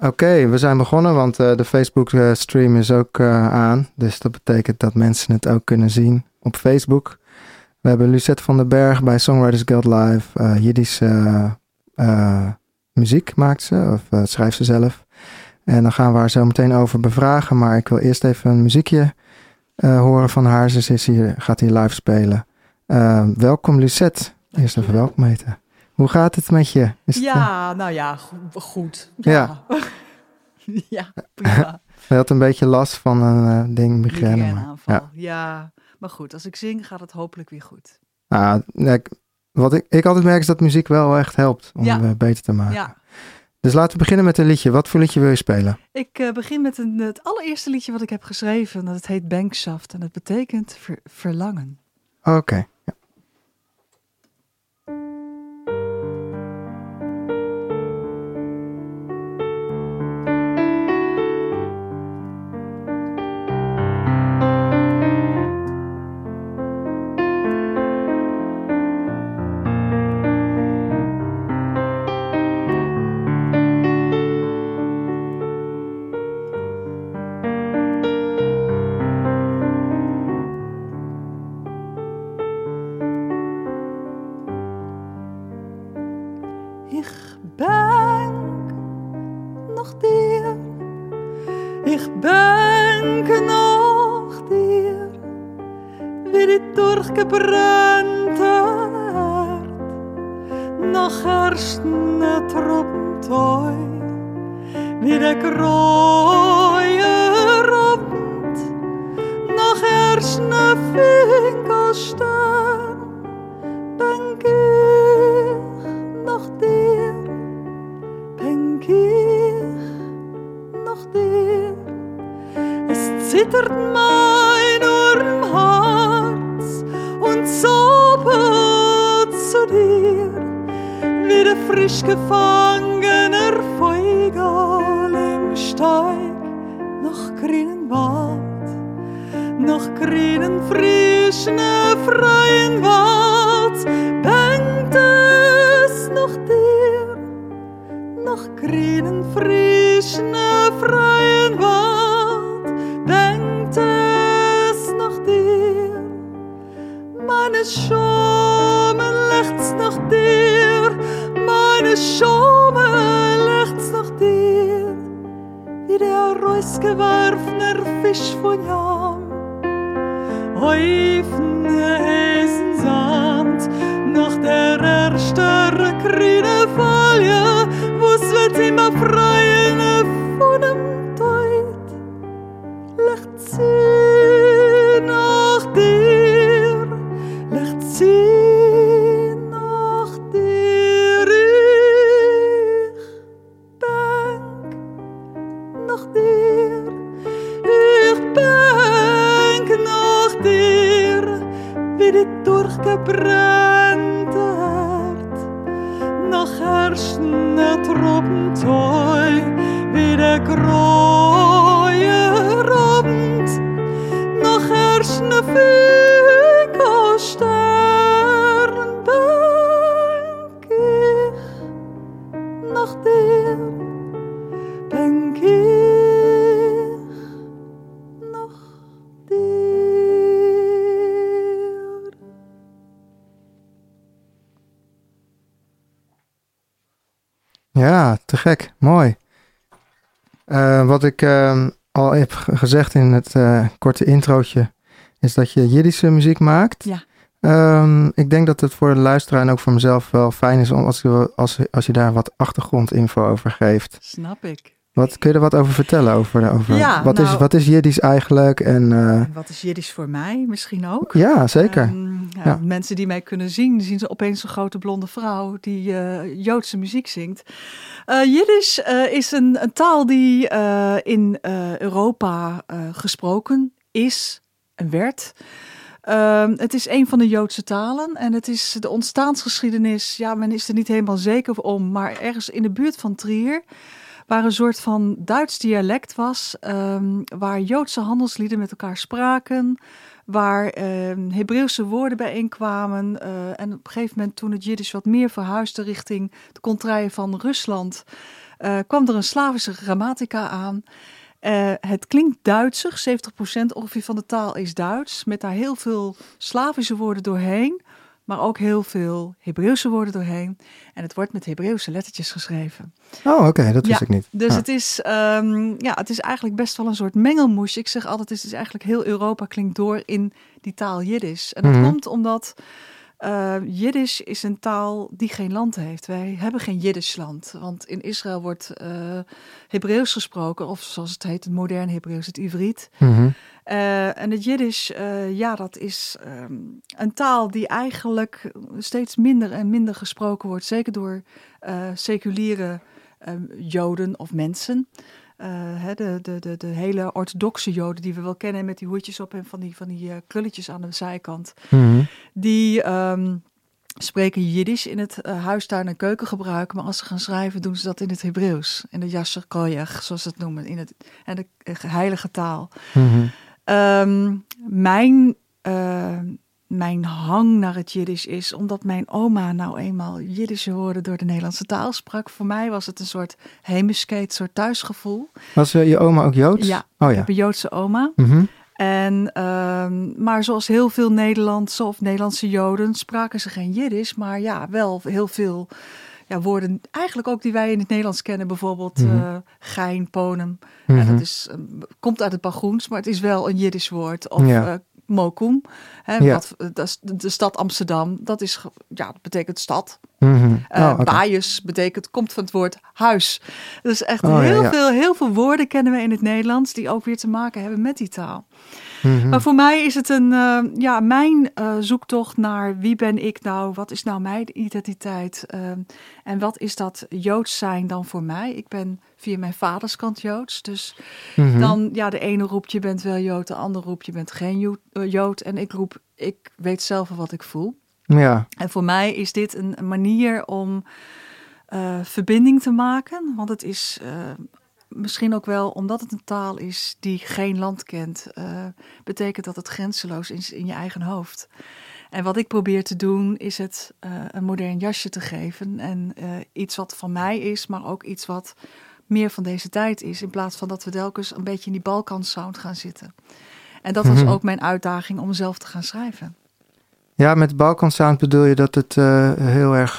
oké, we zijn begonnen, want uh, de Facebook-stream is ook uh, aan. Dus dat betekent dat mensen het ook kunnen zien op Facebook. We hebben Lucette van den Berg bij Songwriters Guild Live. Uh, Jiddische muziek maakt ze, of schrijft ze zelf. En dan gaan we haar zo meteen over bevragen. Maar ik wil eerst even een muziekje horen van haar. Ze is hier, gaat hier live spelen. welkom Lucette. Eerst even welkom heten. Hoe gaat het met je? Is ja, nou ja, goed. Ja. Ja, prima. Je had een beetje last van een uh, ding, migraine. ja. ja, maar goed, als ik zing gaat het hopelijk weer goed. Nou, wat ik, ik altijd merk is dat muziek wel echt helpt om ja. uh, beter te maken. Ja. Dus laten we beginnen met een liedje. Wat voor liedje wil je spelen? Ik uh, begin met een, het allereerste liedje wat ik heb geschreven. Dat heet Bankshaft en het betekent ver, verlangen. Oké. Okay. wie der Kräuer auf Gott, noch herrschne Finkelstein, noch herrschen der Truppen wie der Gräue robend, noch herrschen Fühl. Te gek. Mooi. Uh, wat ik uh, al heb gezegd in het uh, korte introotje, is dat je Jiddische muziek maakt. Ja. Um, ik denk dat het voor de luisteraar en ook voor mezelf wel fijn is om als je, als, als je daar wat achtergrondinfo over geeft. Snap ik. Wat, kun je er wat over vertellen? Over, over ja, wat, is, nou- wat is Jiddisch eigenlijk? En, uh, wat is Jiddisch voor mij misschien ook? Ja, zeker. Um, ja, Mensen die mij kunnen zien, zien ze opeens een grote blonde vrouw die uh, Joodse muziek zingt. Uh, Jiddisch is een, een, taal die in Europa gesproken is en werd. Ehm, het is een van de Joodse talen en het is de ontstaansgeschiedenis. Ja, men is er niet helemaal zeker om, maar ergens in de buurt van Trier waar een soort van Duits dialect was, um, waar Joodse handelslieden met elkaar spraken, waar uh, Hebreeuwse woorden bijeenkwamen. Uh, en op een gegeven moment, toen het Jiddisch wat meer verhuisde richting de contraien van Rusland, uh, kwam er een Slavische grammatica aan. Uh, het klinkt Duitsig, 70% ongeveer van de taal is Duits, met daar heel veel Slavische woorden doorheen, maar ook heel veel Hebreeuwse woorden doorheen. En het wordt met Hebreeuwse lettertjes geschreven. Oh, oké, dat wist ik niet. Dus het, is, um, ja, het is eigenlijk best wel een soort mengelmoes. Ik zeg altijd, het is eigenlijk heel Europa klinkt door in die taal Jiddisch. En dat Mhm. komt omdat uh, Jiddisch is een taal die geen land heeft. Wij hebben geen Jiddischland. Want in Israël wordt uh, Hebreeuws gesproken, of zoals het heet, het modern Hebreeuws, het Ivriet. Mhm. Uh, en het Jiddisch, uh, ja, dat is um, een taal die eigenlijk steeds minder en minder gesproken wordt. Zeker door seculiere um, Joden of mensen. Hè, de, de, de, de, hele orthodoxe Joden die we wel kennen met die hoedjes op en van die, van die uh, krulletjes aan de zijkant. Mhm. Die um, spreken Jiddisch in het uh, huistuin- en keukengebruik, maar als ze gaan schrijven doen ze dat in het Hebreeuws. In de Yasser Koyach, zoals ze het noemen, in het, en de heilige taal. Mhm. Um, mijn, uh, mijn hang naar het Jiddisch is omdat mijn oma nou eenmaal Jiddische woorden door de Nederlandse taal sprak. Voor mij was het een soort heemeskate, soort thuisgevoel. Was uh, je oma ook Joods? Ja, oh, ik ja. heb een Joodse oma. Mm En, um, maar zoals heel veel Nederlandse of Nederlandse Joden spraken ze geen Jiddisch, maar ja, wel heel veel ja, woorden, eigenlijk ook die wij in het Nederlands kennen, bijvoorbeeld Mhm. uh, gein, ponem. Mhm. Ja, dat is, uh, komt uit het Bagroens, maar het is wel een Jiddisch woord. Of Ja. Mokum, hè, Ja. wat, dat is de, stad Amsterdam, dat, is, ja, dat betekent stad. Oh. Baaiers betekent, komt van het woord huis. Dus echt Oh, ja, heel, ja. Veel, heel veel woorden kennen we in het Nederlands die ook weer te maken hebben met die taal. Mhm. Maar voor mij is het een, eh, ja, mijn eh, zoektocht naar wie ben ik nou, wat is nou mijn identiteit ehm, en wat is dat Joods zijn dan voor mij? Ik ben via mijn vaderskant Joods, dus Mhm. dan, ja, de ene roept je bent wel Jood, de andere roept je bent geen eh, Jood en ik roep, ik weet zelf wat ik voel. Ja. En voor mij is dit een, manier om verbinding te maken. Want het is misschien ook wel omdat het een taal is die geen land kent, eh, betekent dat het grenzeloos is in je eigen hoofd. En wat ik probeer te doen, is het eh, een modern jasje te geven. En eh, iets wat van mij is, maar ook iets wat meer van deze tijd is. In plaats van dat we telkens een beetje in die Balkan sound gaan zitten. En dat was Mhm. ook mijn uitdaging om zelf te gaan schrijven. ja, met Balkan Sound bedoel je dat het heel erg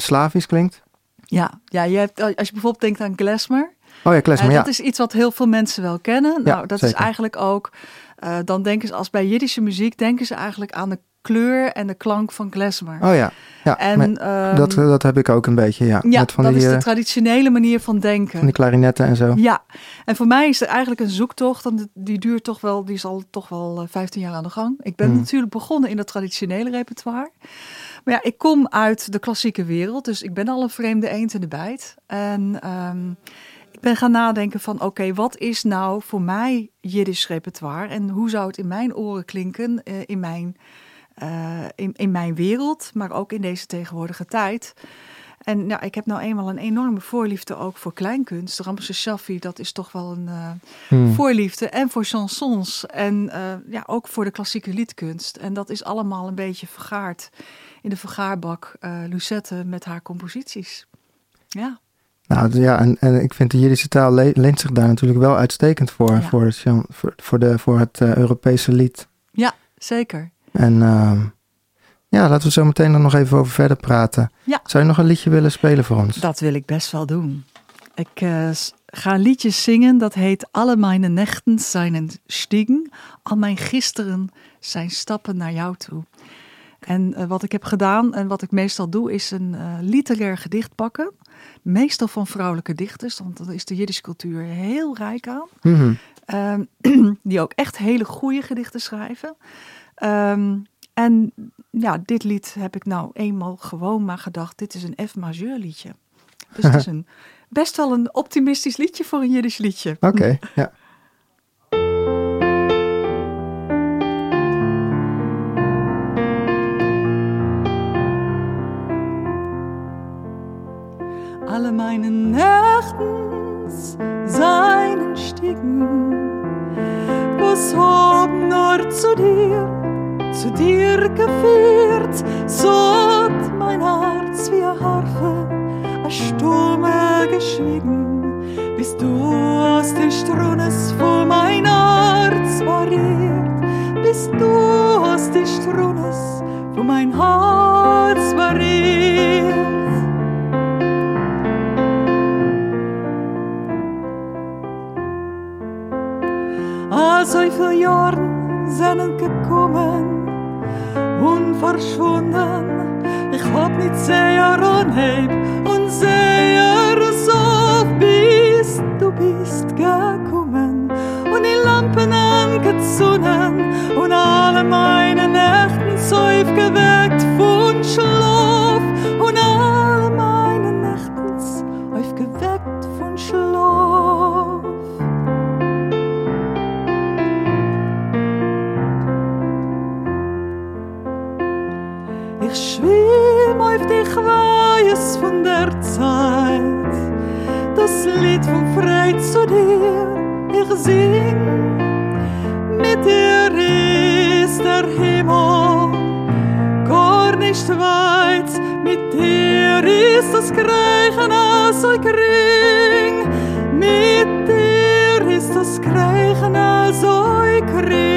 Slavisch klinkt? Ja, ja je hebt, als je bijvoorbeeld denkt aan Glesmer. Oh ja, klesmer, Eh, ja. Dat is iets wat heel veel mensen wel kennen. Ja, nou, dat zeker. is eigenlijk ook, eh, dan denken ze als bij Jiddische muziek, denken ze eigenlijk aan de kleur en de klank van Glesmer. Oh ja, ja. en ehm, dat, dat heb ik ook een beetje, ja. ja, met van dat die, is de eh, traditionele manier van denken. van die klarinetten en zo. Ja, en voor mij is er eigenlijk een zoektocht. En die duurt toch wel, die is al toch wel eh, 15 jaar aan de gang. Ik ben Hmm. natuurlijk begonnen in het traditionele repertoire. Maar ja, ik kom uit de klassieke wereld, dus ik ben al een vreemde eend in de bijt. En ehm, ben gaan nadenken van, oké, wat is nou voor mij Jiddisch repertoire? En hoe zou het in mijn oren klinken, eh, in, mijn, eh, in, in mijn wereld, maar ook in deze tegenwoordige tijd? En ja, ik heb nou eenmaal een enorme voorliefde ook voor kleinkunst. Ramses Shaffi, dat is toch wel een eh, Hmm. voorliefde. En voor chansons. En ja, ook voor de klassieke liedkunst. En dat is allemaal een beetje vergaard in de vergaarbak Lucette met haar composities. Ja, Nou ja, en, en ik vind de Jiddische taal le- leent zich daar natuurlijk wel uitstekend voor. Ja. Voor, het, voor, de, voor het eh, Europese lied. zeker. En ehm, ja, laten we zo meteen er nog even over verder praten. Ja. Zou je nog een liedje willen spelen voor ons? Dat wil ik best wel doen. Ik eh, ga een liedje zingen dat heet Alle mijn nechten zijn een stiegen. Al mijn gisteren zijn stappen naar jou toe. En eh, wat ik heb gedaan en wat ik meestal doe is een eh, literair gedicht pakken. Meestal van vrouwelijke dichters, want daar is de Jiddische cultuur heel rijk aan. Mhm. Ehm, die ook echt hele goede gedichten schrijven. Ehm, en ja, dit lied heb ik nou eenmaal gewoon maar gedacht, dit is een F majeur liedje. Dus het is een, best wel een optimistisch liedje voor een Jiddisch liedje. Oké, ja. Alle meine Nächtens seinen Stiegen, was hab nur zu dir, zu dir geführt, so hat mein Herz wie eine Harfe, Stimme Stumme geschwiegen, bis du aus den Strunes vor mein Herz variert, bis du aus den Strunes vor mein Herz variert. Ah, so viele Jahre sind gekommen und verschwunden. Ich hab nicht sehr anheb und sehr so, bis du bist gekommen und die Lampen angezündet und alle meine Nächten so Zeit, das Lied von Freude zu dir, ich sing. Mit dir ist der Himmel gar nicht weit, mit dir ist das Kreichen so gering, mit dir ist das Kreichen so gering.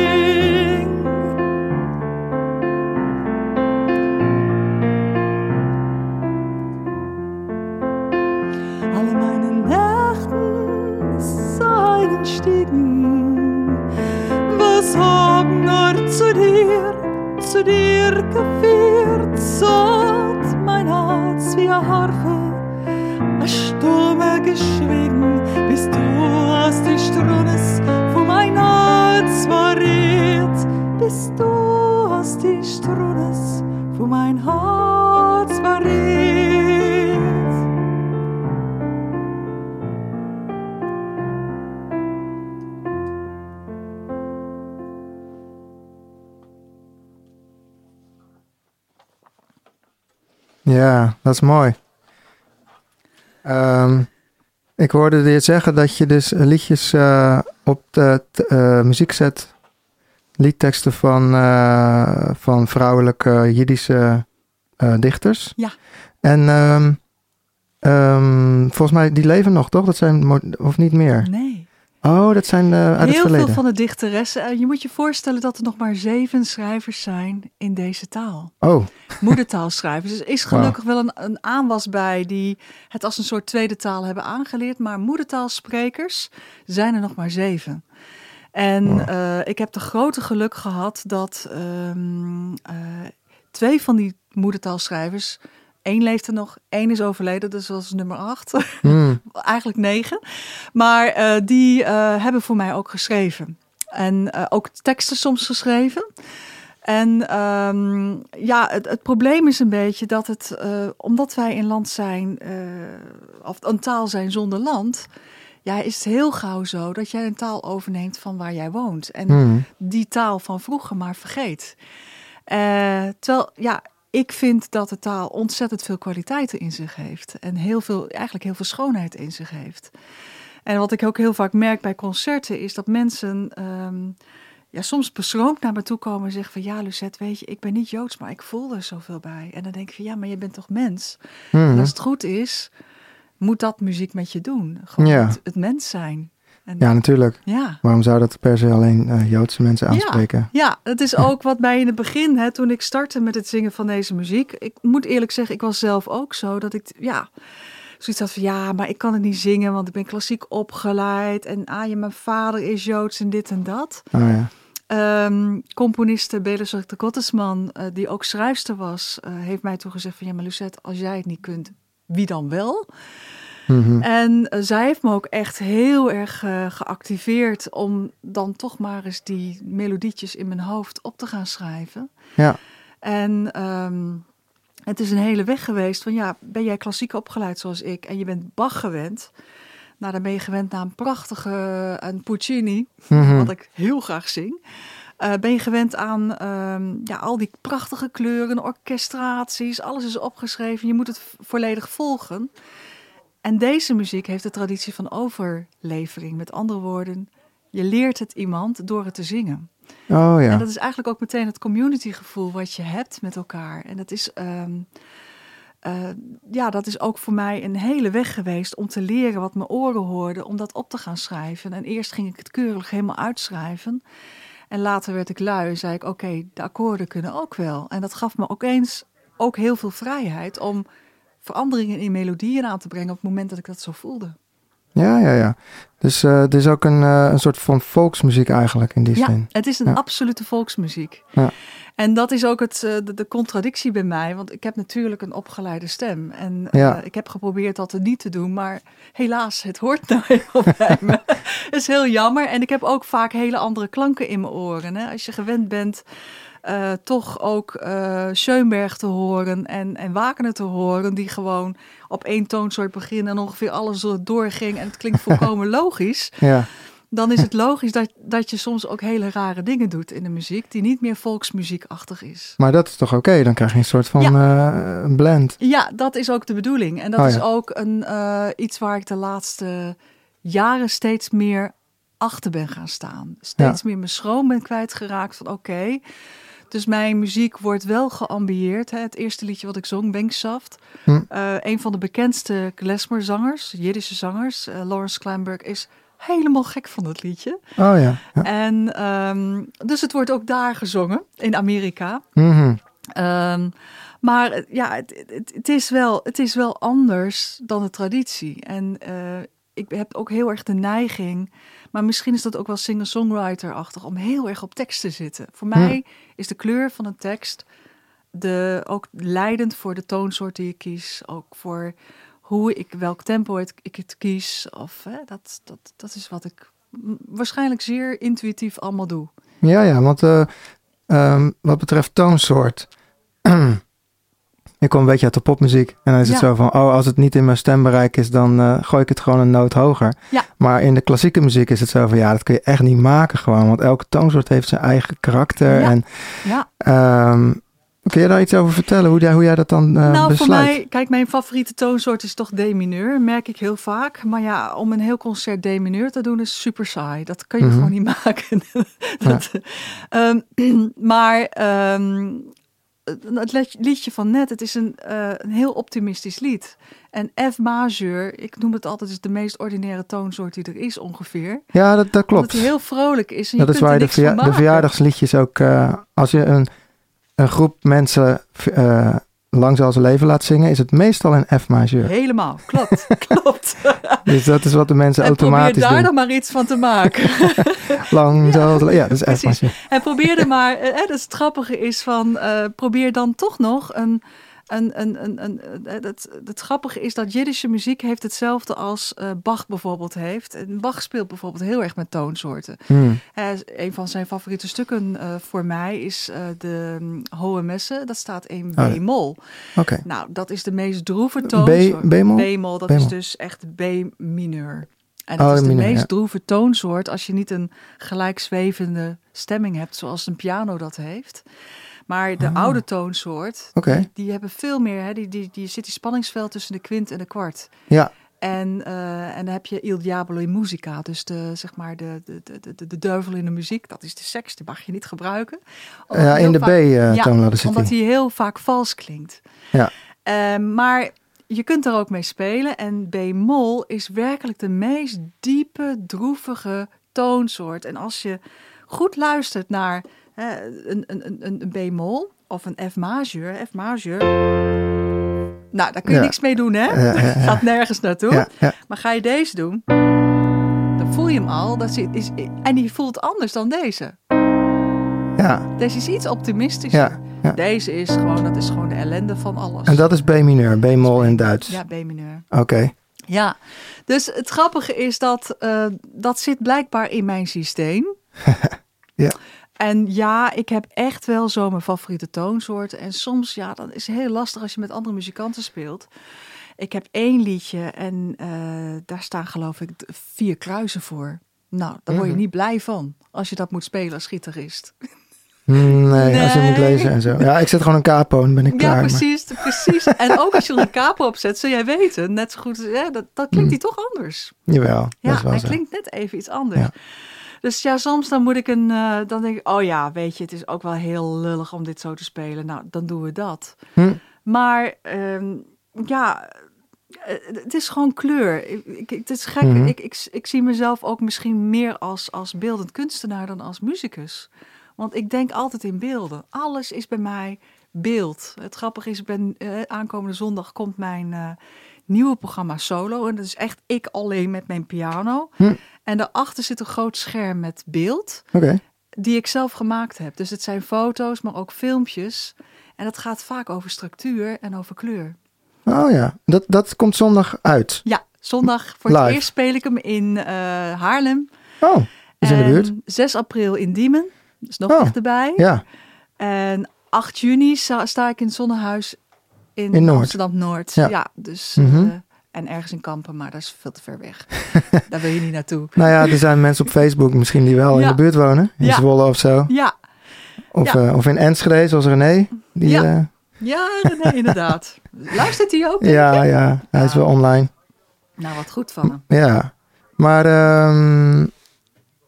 Zu dir geführt, sagt mein Herz wie eine Harfe, a Stimme geschwiegen, bis du aus den Strunes von mein Herz variert, bis du Ja, dat is mooi. Ehm, ik hoorde je zeggen dat je dus liedjes eh, op de eh, muziek zet. Liedteksten van, eh, van vrouwelijke Jiddische dichters. Ja. En ehm, ehm, volgens mij, die leven nog, toch? Dat zijn, of niet meer? Nee. Oh, dat zijn eh, uit het Heel veel van de dichteressen. eh, Je moet je voorstellen dat er nog maar zeven schrijvers zijn in deze taal. Oh, Moedertaalschrijvers. Dus er is gelukkig wel een, een aanwas bij die het als een soort tweede taal hebben aangeleerd. Maar moedertaalsprekers zijn er nog maar zeven. En Wow. eh, ik heb de grote geluk gehad dat ehm, eh, twee van die moedertaalschrijvers. Één leeft er nog, één is overleden, dus dat is nummer acht. hmm. eigenlijk negen. Maar eh, die eh, hebben voor mij ook geschreven. En eh, ook teksten soms geschreven. En ehm, ja, het, het probleem is een beetje dat het, omdat wij een land zijn, of een taal zijn zonder land, ja, is het heel gauw zo dat jij een taal overneemt van waar jij woont. En Hmm. die taal van vroeger maar vergeet. Terwijl, ja, ik vind dat de taal ontzettend veel kwaliteiten in zich heeft. En heel veel, eigenlijk heel veel schoonheid in zich heeft. En wat ik ook heel vaak merk bij concerten is dat mensen ehm, ja, soms beschroomd naar me toe komen en zeggen van ja, Lucette, weet je, ik ben niet Joods, maar ik voel er zoveel bij. En dan denk ik van ja, maar je bent toch mens? Hmm. En als het goed is, moet dat muziek met je doen. Gewoon Ja. het, het mens zijn. En, Ja, natuurlijk. ja. Waarom zou dat per se alleen eh, Joodse mensen Ja. aanspreken? Ja, het is ook wat mij in het begin, hè, toen ik startte met het zingen van deze muziek. Ik moet eerlijk zeggen, ik was zelf ook zo dat ik, ja, zoiets had van ja, maar ik kan het niet zingen, want ik ben klassiek opgeleid. En ah, ja, mijn vader is Joods en dit en dat. Oh ja. Ehm componiste Belisar de Gottesman, eh, die ook schrijfster was, eh, heeft mij toen gezegd van ja, maar Lucette, als jij het niet kunt, wie dan wel? Mhm. En eh, zij heeft me ook echt heel erg eh, geactiveerd om dan toch maar eens die melodietjes in mijn hoofd op te gaan schrijven. Ja. En ehm, het is een hele weg geweest van ja, ben jij klassiek opgeleid zoals ik en je bent Bach gewend. Nou, dan ben je gewend naar een prachtige, een Puccini, Mhm. wat ik heel graag zing. Eh, ben je gewend aan ehm, ja, al die prachtige kleuren, orchestraties, alles is opgeschreven. Je moet het volledig volgen. En deze muziek heeft de traditie van overlevering. Met andere woorden, je leert het iemand door het te zingen. Oh ja. En dat is eigenlijk ook meteen het communitygevoel wat je hebt met elkaar. En dat is, ehm, eh, ja, dat is ook voor mij een hele weg geweest om te leren wat mijn oren hoorden, om dat op te gaan schrijven. En eerst ging ik het keurig helemaal uitschrijven. En later werd ik lui en zei ik, oké, de akkoorden kunnen ook wel. En dat gaf me ook eens ook heel veel vrijheid om veranderingen in melodieën aan te brengen op het moment dat ik dat zo voelde. Ja, ja, ja. Dus uh, het is ook een, uh, een soort van volksmuziek eigenlijk in die ja, zin. het is een Ja. absolute volksmuziek. Ja. En dat is ook het, eh, de, de contradictie bij mij, want ik heb natuurlijk een opgeleide stem. En eh, ik heb geprobeerd dat niet te doen, maar helaas, het hoort nou helemaal bij me. Het is heel jammer. En ik heb ook vaak hele andere klanken in mijn oren. Hè? Als je gewend bent eh, toch ook eh Schoenberg te horen en, en Wagner te horen, die gewoon op één toonsoort beginnen en ongeveer alles doorging en het klinkt volkomen logisch Ja, dan is het logisch dat, dat je soms ook hele rare dingen doet in de muziek, die niet meer volksmuziekachtig is. maar dat is toch oké? Dan krijg je een soort van eh, een blend. Ja, dat is ook de bedoeling. En dat Oh, is ja. ook een, eh, iets waar ik de laatste jaren steeds meer achter ben gaan staan. Steeds meer mijn schroom ben kwijtgeraakt van oké. Dus mijn muziek wordt wel geambieerd. Hè. Het eerste liedje wat ik zong, Banksaft. Hm. Eh, een van de bekendste klezmer-zangers, Jiddische zangers, eh, Lawrence Kleinberg, is helemaal gek van dat liedje. Oh ja. ja. En ehm, dus het wordt ook daar gezongen, in Amerika. Mhm. Ehm, maar eh, ja, het, het, het is wel, het is wel anders dan de traditie. En ik heb ook heel erg de neiging, maar misschien is dat ook wel singer-songwriter-achtig, om heel erg op tekst te zitten. Voor Hm. mij is de kleur van een tekst de, ook leidend voor de toonsoort die ik kies. Ook voor hoe ik, welk tempo het, ik het kies. Of, hè, dat, dat, dat is wat ik waarschijnlijk zeer intuïtief allemaal doe. Ja, ja, want eh, ehm, wat betreft toonsoort. ik kom een beetje uit de popmuziek. En dan is het Ja. zo van, oh, als het niet in mijn stembereik is, dan eh, gooi ik het gewoon een noot hoger. Ja. Maar in de klassieke muziek is het zo van, ja, dat kun je echt niet maken gewoon. Want elke toonsoort heeft zijn eigen karakter. Ja. En Ja. ehm, kun je daar iets over vertellen? Hoe, jij- hoe jij dat dan eh, nou, besluit? voor mij, kijk, mijn favoriete toonsoort is toch D-mineur, merk ik heel vaak. Maar ja, om een heel concert D-mineur te doen is super saai. Dat kan je Mhm. gewoon niet maken. dat, ehm, maar ehm, het lied- liedje van net, het is een, eh, een heel optimistisch lied. En F majeur, ik noem het altijd, is de meest ordinaire toonsoort die er is ongeveer. Ja, dat, dat klopt. Omdat hij heel vrolijk is. En Dat je is kunt waar er de, verja- de verjaardagsliedjes ook... eh, als je een, een groep mensen eh, lang zal ze leven laat zingen... is het meestal in F majeur. Helemaal, klopt, klopt. Dus dat is wat de mensen en probeer automatisch daar doen. dan maar iets van te maken. Lang zal ze... Ja, dat is F majeur. En probeer er maar, eh, hè, dat is het grappige is van, eh, probeer dan toch nog een, een, een, een, een, eh, het, het grappige is dat Jiddische muziek heeft hetzelfde als eh, Bach bijvoorbeeld heeft. En Bach speelt bijvoorbeeld heel erg met toonsoorten. Hmm. Eh, een van zijn favoriete stukken eh, voor mij is eh, de um, Hohe Messe. Dat staat in Oh. B-mol. Oké. Nou, dat is de meest droeve toonsoort. B-mol? B-mol, dat is dus echt B-mineur. En dat Oh, is de mineur, meest ja. droeve toonsoort als je niet een gelijkzwevende stemming hebt, zoals een piano dat heeft. Maar de Ah. oude toonsoort, Oké. die, die hebben veel meer. Hè? Die, die, die zit die spanningsveld tussen de kwint en de kwart. Ja. En, eh, en dan heb je Il Diabolo in Musica, dus de, zeg maar de, de, de, de, de duivel in de muziek. Dat is de seks, die mag je niet gebruiken. Ja, in de vaak- B-toonladder zit omdat hij. hij heel vaak vals klinkt. Ja. Eh, maar je kunt er ook mee spelen. En B-mol is werkelijk de meest diepe, droevige toonsoort. En als je goed luistert naar hè, een, een, een, een B-mol of een F-majeur, F-majeur. Nou, daar kun je Ja. niks mee doen, hè? Gaat nergens naartoe. Maar ga je deze doen, dan voel je hem al. Dat is, is, en die voelt anders dan deze. Ja, Deze is iets optimistischer. ja, ja. Deze is gewoon, dat is gewoon de ellende van alles. En dat is B-mineur, B-mol in Duits. Ja, B-mineur. Oké. Ja, dus het grappige is dat eh, dat zit blijkbaar in mijn systeem. Ja. En ja, ik heb echt wel zo mijn favoriete toonsoorten. En soms, ja, dat is heel lastig als je met andere muzikanten speelt. Ik heb één liedje en eh, daar staan geloof ik vier kruisen voor. Nou, daar word je Mhm. niet blij van als je dat moet spelen als gitarist. Hmm, Nee, als je moet lezen en zo. Ja, ik zet gewoon een capo en ben ik klaar. Ja, maar- precies, precies. En ook als je er een capo op zet, zul jij weten, net zo goed, hè, dat, dat klinkt Mhm. die toch anders. Jawel, dat Ja, is wel hij zo. klinkt net even iets anders. Ja. Dus ja, soms dan moet ik een, eh, dan denk ik, oh ja, weet je, het is ook wel heel lullig om dit zo te spelen. Nou, dan doen we dat. Hm. Maar ehm, ja, eh, het is gewoon kleur. Ik, ik- het is gek. Mhm. ik, ik, ik zie mezelf ook misschien meer als, als beeldend kunstenaar dan als muzikus. Want ik denk altijd in beelden. Alles is bij mij beeld. Het grappige is, ik ben, eh, aankomende zondag komt mijn nieuwe programma solo. En dat is echt ik alleen met mijn piano. Hm. En daarachter zit een groot scherm met beeld Oké. die ik zelf gemaakt heb. Dus het zijn foto's, maar ook filmpjes. En dat gaat vaak over structuur en over kleur. Oh ja, dat, dat komt zondag uit. Ja, zondag voor Live. het eerst speel ik hem in eh, Haarlem. Oh, is in de buurt. 6 april in Diemen, dus nog Oh, dichterbij. Ja, En 8 juni sta, sta ik in het Zonnehuis in, In Noord. Amsterdam-Noord. Ja. Ja. dus... Mhm. eh, en ergens in Kampen, maar dat is veel te ver weg. Daar wil je niet naartoe. nou ja, er zijn mensen op Facebook misschien die wel in de buurt wonen. In Ja. Zwolle of zo. Ja, Of, eh, of in Enschede, zoals René. Die, Ja. eh, ja René, inderdaad. Luistert hij ook? ja, ja, hij is wel online. Nou, wat goed van hem. Ja, maar ehm,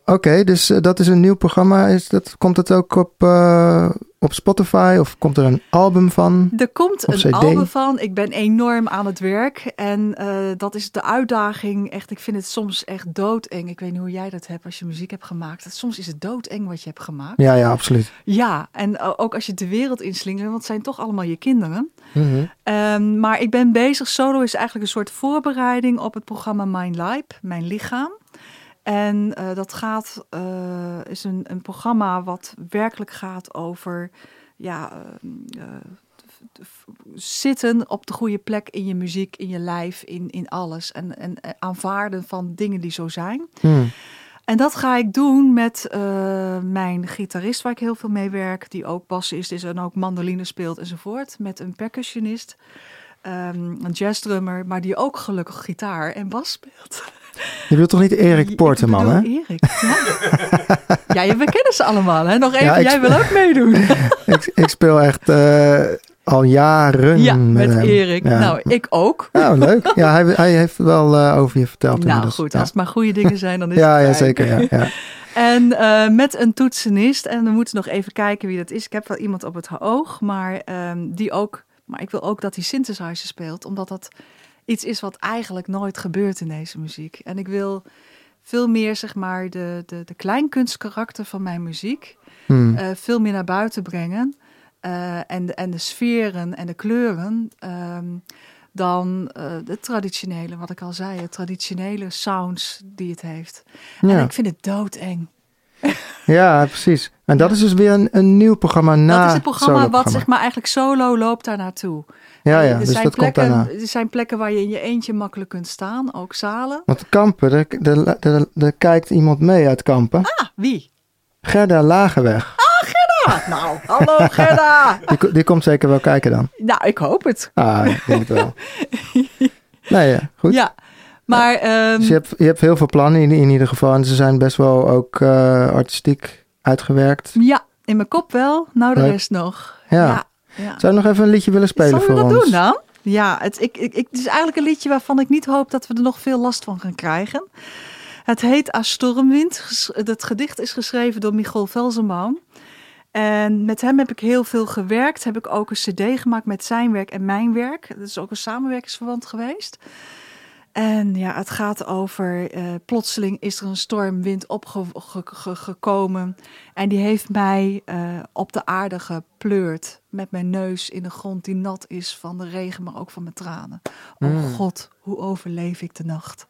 oké, dus eh, dat is een nieuw programma. Is dat, komt het ook op, eh, op Spotify of komt er een album van? Er komt een CD. album van. Ik ben enorm aan het werk. En eh, dat is de uitdaging. Echt, ik vind het soms echt doodeng. Ik weet niet hoe jij dat hebt als je muziek hebt gemaakt. Soms is het doodeng wat je hebt gemaakt. Ja, ja, absoluut. Ja, en ook als je de wereld inslingert, want het zijn toch allemaal je kinderen. Mhm. Ehm, maar ik ben bezig. Solo is eigenlijk een soort voorbereiding op het programma Mind Life, Mijn Lichaam. En eh, dat gaat, eh, is een, een programma wat werkelijk gaat over ja, eh, zitten op de goede plek in je muziek, in je lijf, in, in alles. En, en aanvaarden van dingen die zo zijn. Hmm. En dat ga ik doen met mijn gitarist, waar ik heel veel mee werk, die ook bassist is en ook mandoline speelt enzovoort. Met een percussionist, ehm, een jazzdrummer, maar die ook gelukkig gitaar en bas speelt. Je wilt toch niet Erik Ik Porteman, hè? Erik, ja. ja, je- we kennen ze allemaal, hè? Nog even, Ja, jij wil ook meedoen. ik, ik speel echt eh, al jaren ja, met. Erik. Ja. Nou, ik ook. Nou, leuk. Ja, hij, hij heeft wel eh, over je verteld. Nou inmiddels. goed, ja. als het maar goede dingen zijn, dan is ja, het ja, fijn. zeker. Ja, ja. En eh, met een toetsenist. En we moeten nog even kijken wie dat is. Ik heb wel iemand op het oog, maar ehm, die ook. Maar ik wil ook dat hij synthesizer speelt, omdat dat iets is wat eigenlijk nooit gebeurt in deze muziek. En ik wil veel meer, zeg maar, de, de, de kleinkunstkarakter van mijn muziek Hmm. eh, veel meer naar buiten brengen. Eh, en, de, en de sferen en de kleuren. ehm, dan eh, de traditionele, wat ik al zei, de traditionele sounds die het heeft. En ik vind het doodeng. ja, precies. En dat is dus weer een, een nieuw programma na dat is het programma wat zeg maar eigenlijk solo loopt daar naartoe. Ja, ja, er dus zijn dat komt plekken, daarna. Er zijn plekken waar je in je eentje makkelijk kunt staan, ook zalen. Want Kampen, er, er, er kijkt iemand mee uit Kampen. Ah, wie? Gerda Lagerweg. Ah, nou, hallo Gerda! Die, ko- die komt zeker wel kijken dan. nou, ik hoop het. Ah, ik denk het wel. Nee, ja, goed. Ja, maar ehm, Dus je hebt, je hebt heel veel plannen in, in ieder geval. En ze zijn best wel ook eh, artistiek uitgewerkt. ja, in mijn kop wel. Nou, de Leuk. rest nog. Ja. ja. Zou je nog even een liedje willen spelen Zullen we voor dat ons? doen dan? Ja, het, ik, ik, het is eigenlijk een liedje waarvan ik niet hoop dat we er nog veel last van gaan krijgen. Het heet A Stormwind. Het gedicht is geschreven door Michel Velzenbaum. En met hem heb ik heel veel gewerkt. Heb ik ook een cd gemaakt met zijn werk en mijn werk. Dat is ook een samenwerkingsverband geweest. En ja, het gaat over, eh, plotseling is er een stormwind opgekomen. En die heeft mij eh, op de aarde gepleurd. Met mijn neus in de grond die nat is van de regen, maar ook van mijn tranen. Oh Mm. god, hoe overleef ik de nacht?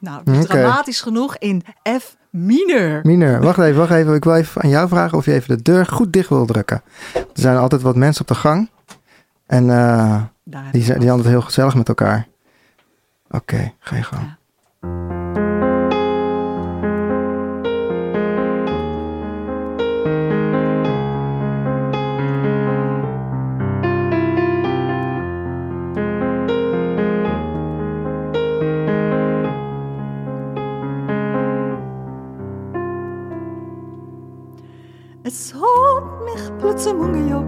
Nou, dramatisch genoeg in F mineur. Mineur, wacht even, wacht even. Ik wil even aan jou vragen of je even de deur goed dicht wil drukken. Er zijn altijd wat mensen op de gang. En heb die zijn die altijd heel gezellig met elkaar. Oké, ga je gang. Ja. Es hat mich plötzlich umgejagt,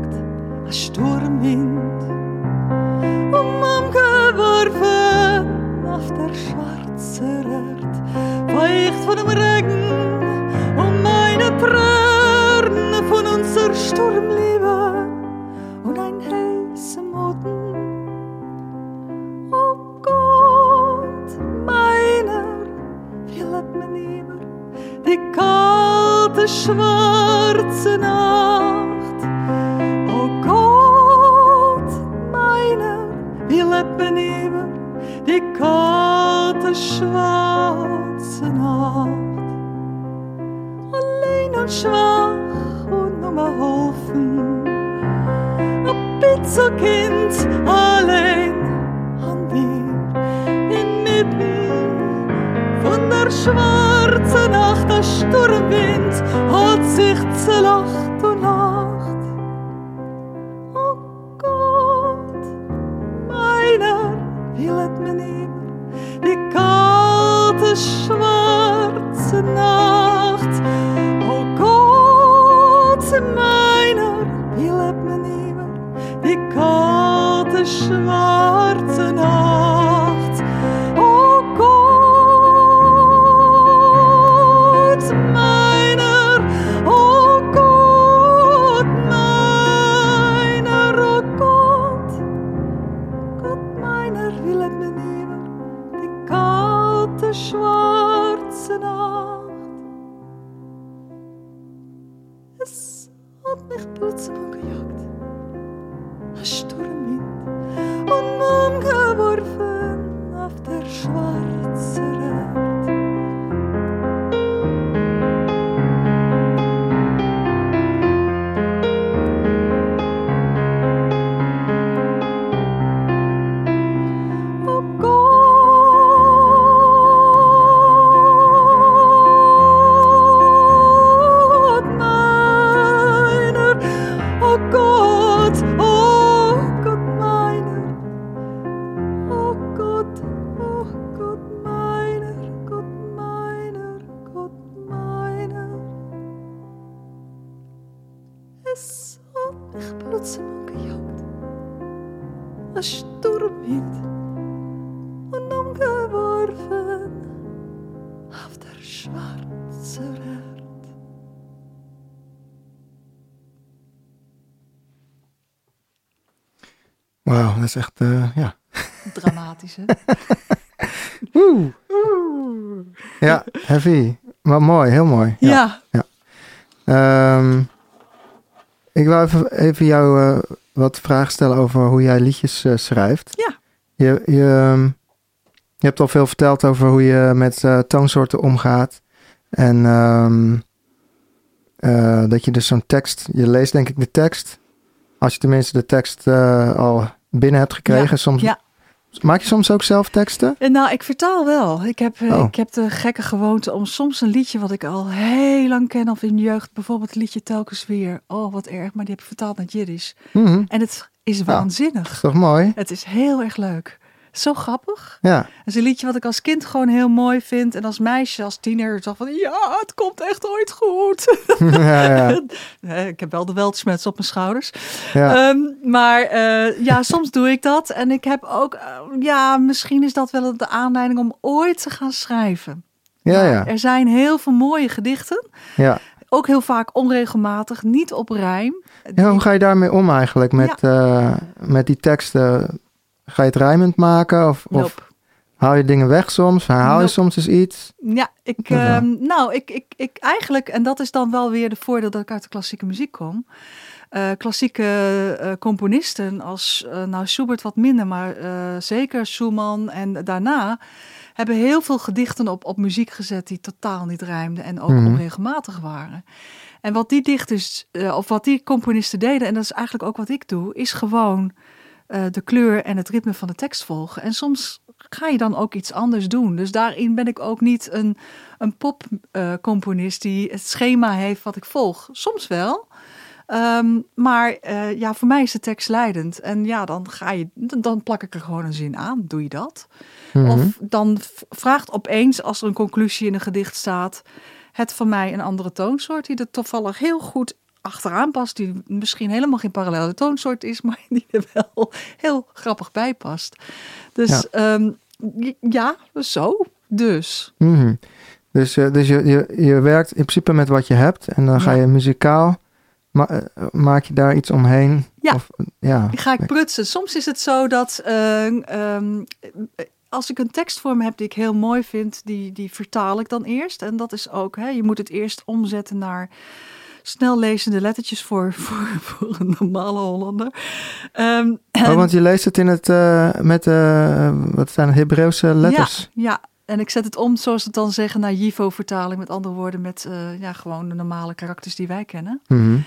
lebt man immer die kalte schwarze Nacht. Is echt, eh, ja. Dramatisch, hè? Oeh. Ja, heavy. Maar mooi, heel mooi. Ja. Ehm, ik wil even, even jou eh, wat vragen stellen over hoe jij liedjes eh, schrijft. Ja. Je, je, ehm, je hebt al veel verteld over hoe je met toonsoorten omgaat. En ehm, eh, dat je dus zo'n tekst, je leest denk ik de tekst. Als je tenminste de tekst al binnen hebt gekregen. Ja, Soms, ja. Maak je soms ook zelf teksten? En nou, ik vertaal wel. Ik heb, eh, Oh. ik heb de gekke gewoonte om soms een liedje wat ik al heel lang ken, of in de jeugd, bijvoorbeeld het liedje Telkens Weer. Oh, wat erg, maar die heb ik vertaald naar Jiddisch. Mhm. En het is waanzinnig. Is toch mooi? Het is heel erg leuk. Zo grappig. Ja. Het is een liedje wat ik als kind gewoon heel mooi vind. En als meisje, als tiener, dacht van ja, het komt echt ooit goed. ja, ja. Ik heb wel de weltschmerz op mijn schouders. ja. Ehm, maar eh, ja, soms doe ik dat. En ik heb ook, eh, ja, misschien is dat wel de aanleiding om ooit te gaan schrijven. ja, ja. Er zijn heel veel mooie gedichten. ja. Ook heel vaak onregelmatig, niet op rijm. Ja, hoe ga je daarmee om eigenlijk? Met, eh, met die teksten, ga je het rijmend maken? Of, of Nope. haal je dingen weg soms? Herhaal je Nope. soms eens iets? Ja, ik, ehm, nou, ik, ik, ik eigenlijk, en dat is dan wel weer de voordeel dat ik uit de klassieke muziek kom. Eh, klassieke eh, componisten als, eh, nou Schubert wat minder, maar zeker Schumann en daarna hebben heel veel gedichten op, op muziek gezet die totaal niet rijmden en ook Mhm. onregelmatig waren. En wat die dichters, of wat die componisten deden, en dat is eigenlijk ook wat ik doe, is gewoon eh, de kleur en het ritme van de tekst volgen. En soms ga je dan ook iets anders doen. Dus daarin ben ik ook niet een, een popcomponist die het schema heeft wat ik volg. Soms wel. Ehm, maar eh, ja, voor mij is de tekst leidend. En ja, dan ga je, dan plak ik er gewoon een zin aan. Doe je dat? Mhm. Of dan vraagt opeens, als er een conclusie in een gedicht staat, het van mij een andere toonsoort die er toevallig heel goed achteraan past, die misschien helemaal geen parallele toonsoort is, maar die er wel heel grappig bij past. Dus ja, ja zo. Dus. Mhm. Dus, eh, dus je, je, je werkt in principe met wat je hebt en dan ga Ja. je muzikaal, ma- eh, maak je daar iets omheen? Ja. Of, ja. Die ga ik prutsen. Soms is het zo dat. eh, ehm, als ik een tekstvorm heb die ik heel mooi vind, die, die vertaal ik dan eerst. En dat is ook, hè, je moet het eerst omzetten naar snel lezende lettertjes voor, voor, voor een normale Hollander. Ehm, oh, want je leest het in het, uh, met, uh, wat zijn Hebreeuwse letters? Ja, ja, en ik zet het om, zoals ze het dan zeggen, naar Jivo-vertaling. Met andere woorden, met uh, ja, gewoon de normale karakters die wij kennen. Mm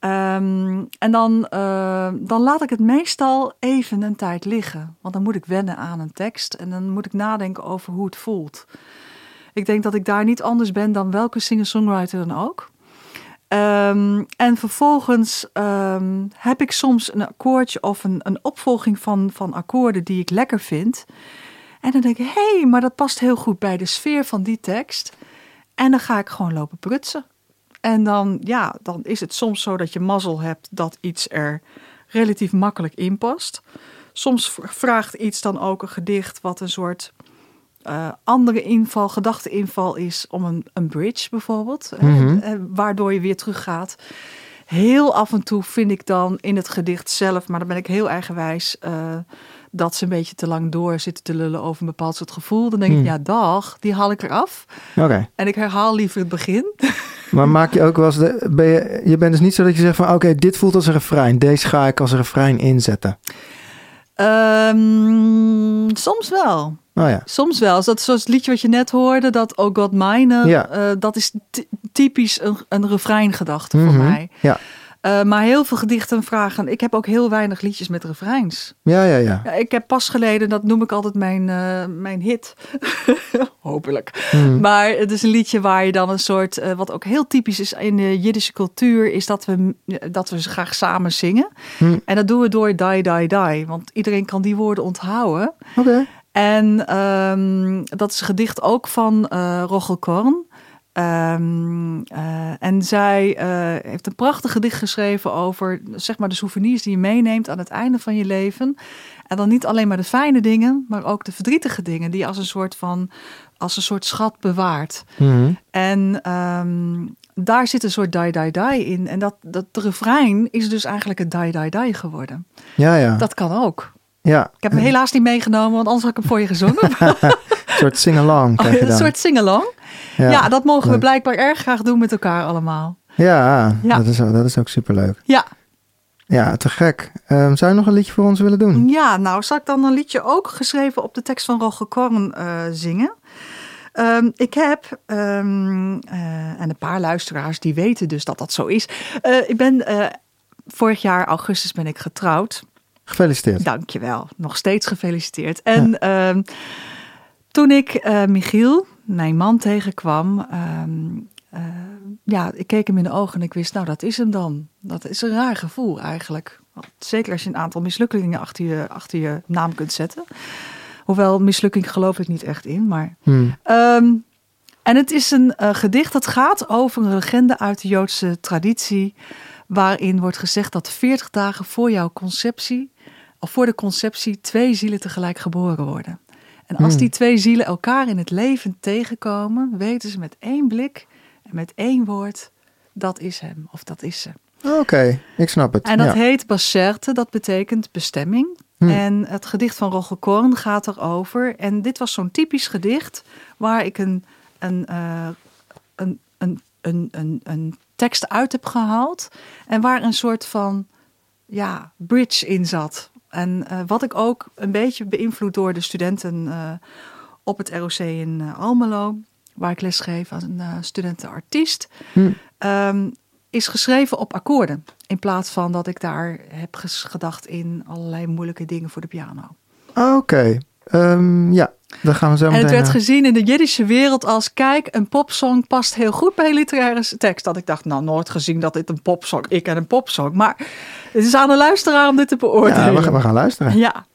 Um, en dan, uh, dan laat ik het meestal even een tijd liggen. Want dan moet ik wennen aan een tekst en dan moet ik nadenken over hoe het voelt. Ik denk dat ik daar niet anders ben dan welke singer-songwriter dan ook. Um, en vervolgens um, heb ik soms een akkoordje of een, een opvolging van, van akkoorden die ik lekker vind. En dan denk ik, hé, hey, maar dat past heel goed bij de sfeer van die tekst. En dan ga ik gewoon lopen prutsen. En dan, ja, dan is het soms zo dat je mazzel hebt dat iets er relatief makkelijk in past. Soms vraagt iets dan ook een gedicht wat een soort uh, andere inval, gedachteinval is om een, een bridge bijvoorbeeld, mm waardoor je weer teruggaat. Heel af en toe vind ik dan in het gedicht zelf, maar dan ben ik heel eigenwijs, uh, dat ze een beetje te lang door zitten te lullen over een bepaald soort gevoel. Dan denk ik, hmm. ja, dag, die haal ik eraf. Oké. En ik herhaal liever het begin. Maar maak je ook wel eens, de, ben je, je bent dus niet zo dat je zegt van, oké, dit voelt als een refrein. Deze ga ik als een refrein inzetten. Um, soms wel. Oh ja. Soms wel. Dat zoals het liedje wat je net hoorde, dat Oh God Mine, ja. uh, dat is typisch een, een refreingedachte mm -hmm. voor mhm. mij. Ja. Uh, maar heel veel gedichten vragen. Ik heb ook heel weinig liedjes met refreins. Ja, ja, ja. ja ik heb pas geleden, dat noem ik altijd mijn, uh, mijn hit. Hopelijk. Mm. Maar het is een liedje waar je dan een soort, uh, wat ook heel typisch is in de Jiddische cultuur, is dat we, dat we graag samen zingen. Mm. En dat doen we door die, die, die. Want iedereen kan die woorden onthouden. Oké. Okay. En um, dat is een gedicht ook van uh, Rochel Korn. Um, uh, en zij uh, heeft een prachtig gedicht geschreven over zeg maar, de souvenirs die je meeneemt aan het einde van je leven. En dan niet alleen maar de fijne dingen, maar ook de verdrietige dingen die je als een soort van als een soort schat bewaart. Mm -hmm. En um, daar zit een soort die die die in. En dat, dat refrein is dus eigenlijk het die die die geworden. Ja, ja. Dat kan ook. Ja. Ik heb hem helaas niet meegenomen, want anders had ik hem voor je gezongen. een soort sing-along. Oh, een soort sing-along. Ja, ja, dat mogen we blijkbaar erg graag doen met elkaar allemaal. Ja, ja. Dat, is, dat is ook superleuk. Ja. Ja, te gek. Um, zou je nog een liedje voor ons willen doen? Ja, nou, zal ik dan een liedje ook geschreven op de tekst van Roger Korn uh, zingen? Um, ik heb, um, uh, en een paar luisteraars die weten dus dat dat zo is. Uh, ik ben, vorig jaar augustus ben ik getrouwd. Gefeliciteerd. Dankjewel. Nog steeds gefeliciteerd. En ja. um, toen ik uh, Michiel, mijn man, tegenkwam, um, uh, ja, ik keek hem in de ogen en ik wist, nou, dat is hem dan. Dat is een raar gevoel eigenlijk. Zeker als je een aantal mislukkingen achter je, achter je naam kunt zetten. Hoewel mislukking geloof ik niet echt in, maar. Hmm. Um, en het is een uh, gedicht dat gaat over een legende uit de Joodse traditie. Waarin wordt gezegd dat 40 dagen voor jouw conceptie of voor de conceptie twee zielen tegelijk geboren worden. En als hmm. die twee zielen elkaar in het leven tegenkomen, weten ze met één blik en met één woord, dat is hem of dat is ze. Oké, okay, ik snap het. En dat ja. heet Bacerte, dat betekent bestemming. Hmm. En het gedicht van Roger Korn gaat erover. En dit was zo'n typisch gedicht waar ik een, een, uh, een, een, een, een, een tekst uit heb gehaald. En waar een soort van ja, bridge in zat. En uh, wat ik ook een beetje beïnvloed door de studenten uh, op het ROC in uh, Almelo, waar ik lesgeef als een studentenartiest, hm. um, is geschreven op akkoorden. In plaats van dat ik daar heb gedacht in allerlei moeilijke dingen voor de piano. Oké, okay. Um, ja, dan gaan we zo En het werd gezien in de Jiddische wereld als, kijk, een popsong past heel goed bij literaire tekst. Dat ik dacht, nou, nooit gezien dat dit een popsong, ik en een popsong. Maar het is aan de luisteraar om dit te beoordelen. Ja, we gaan, we gaan luisteren. Ja.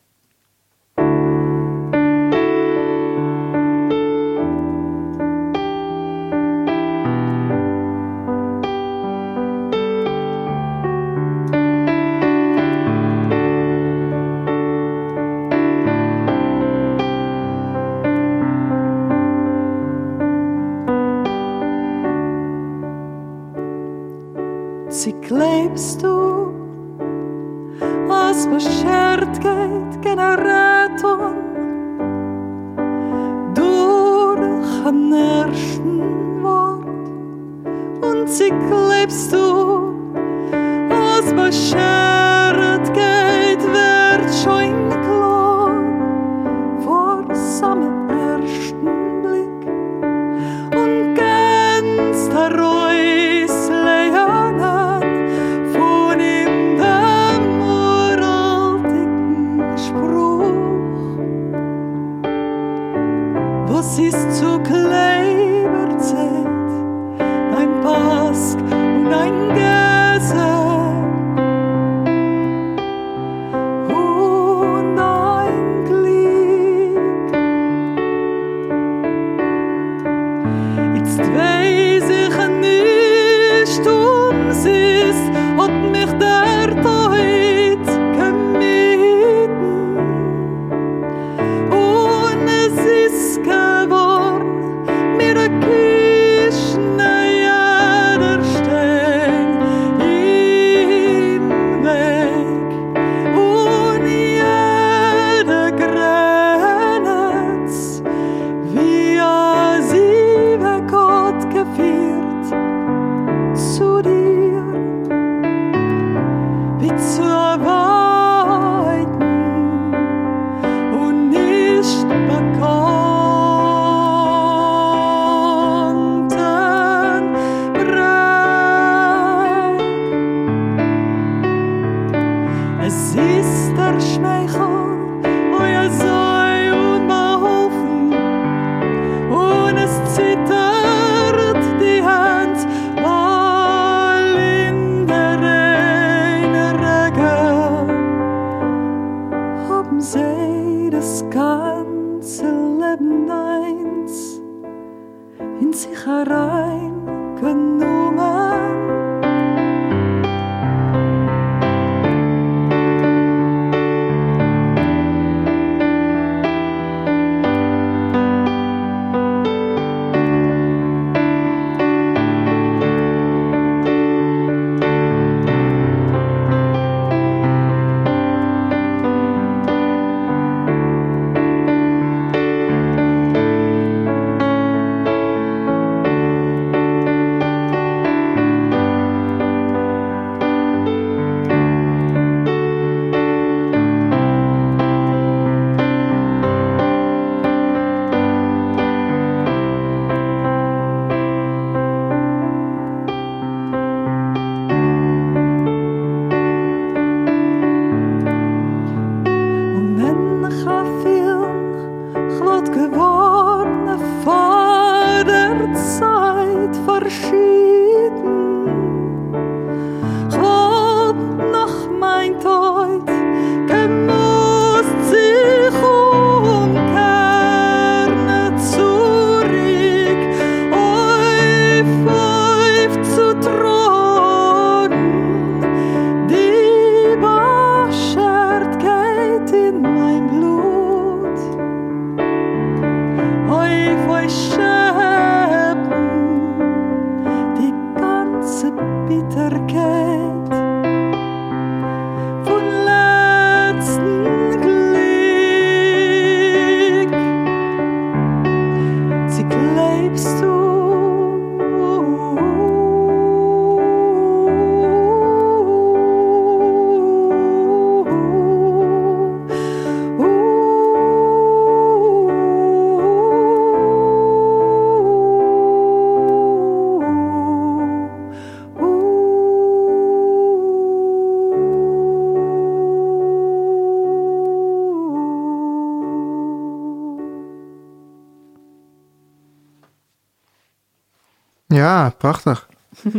Ja, prachtig.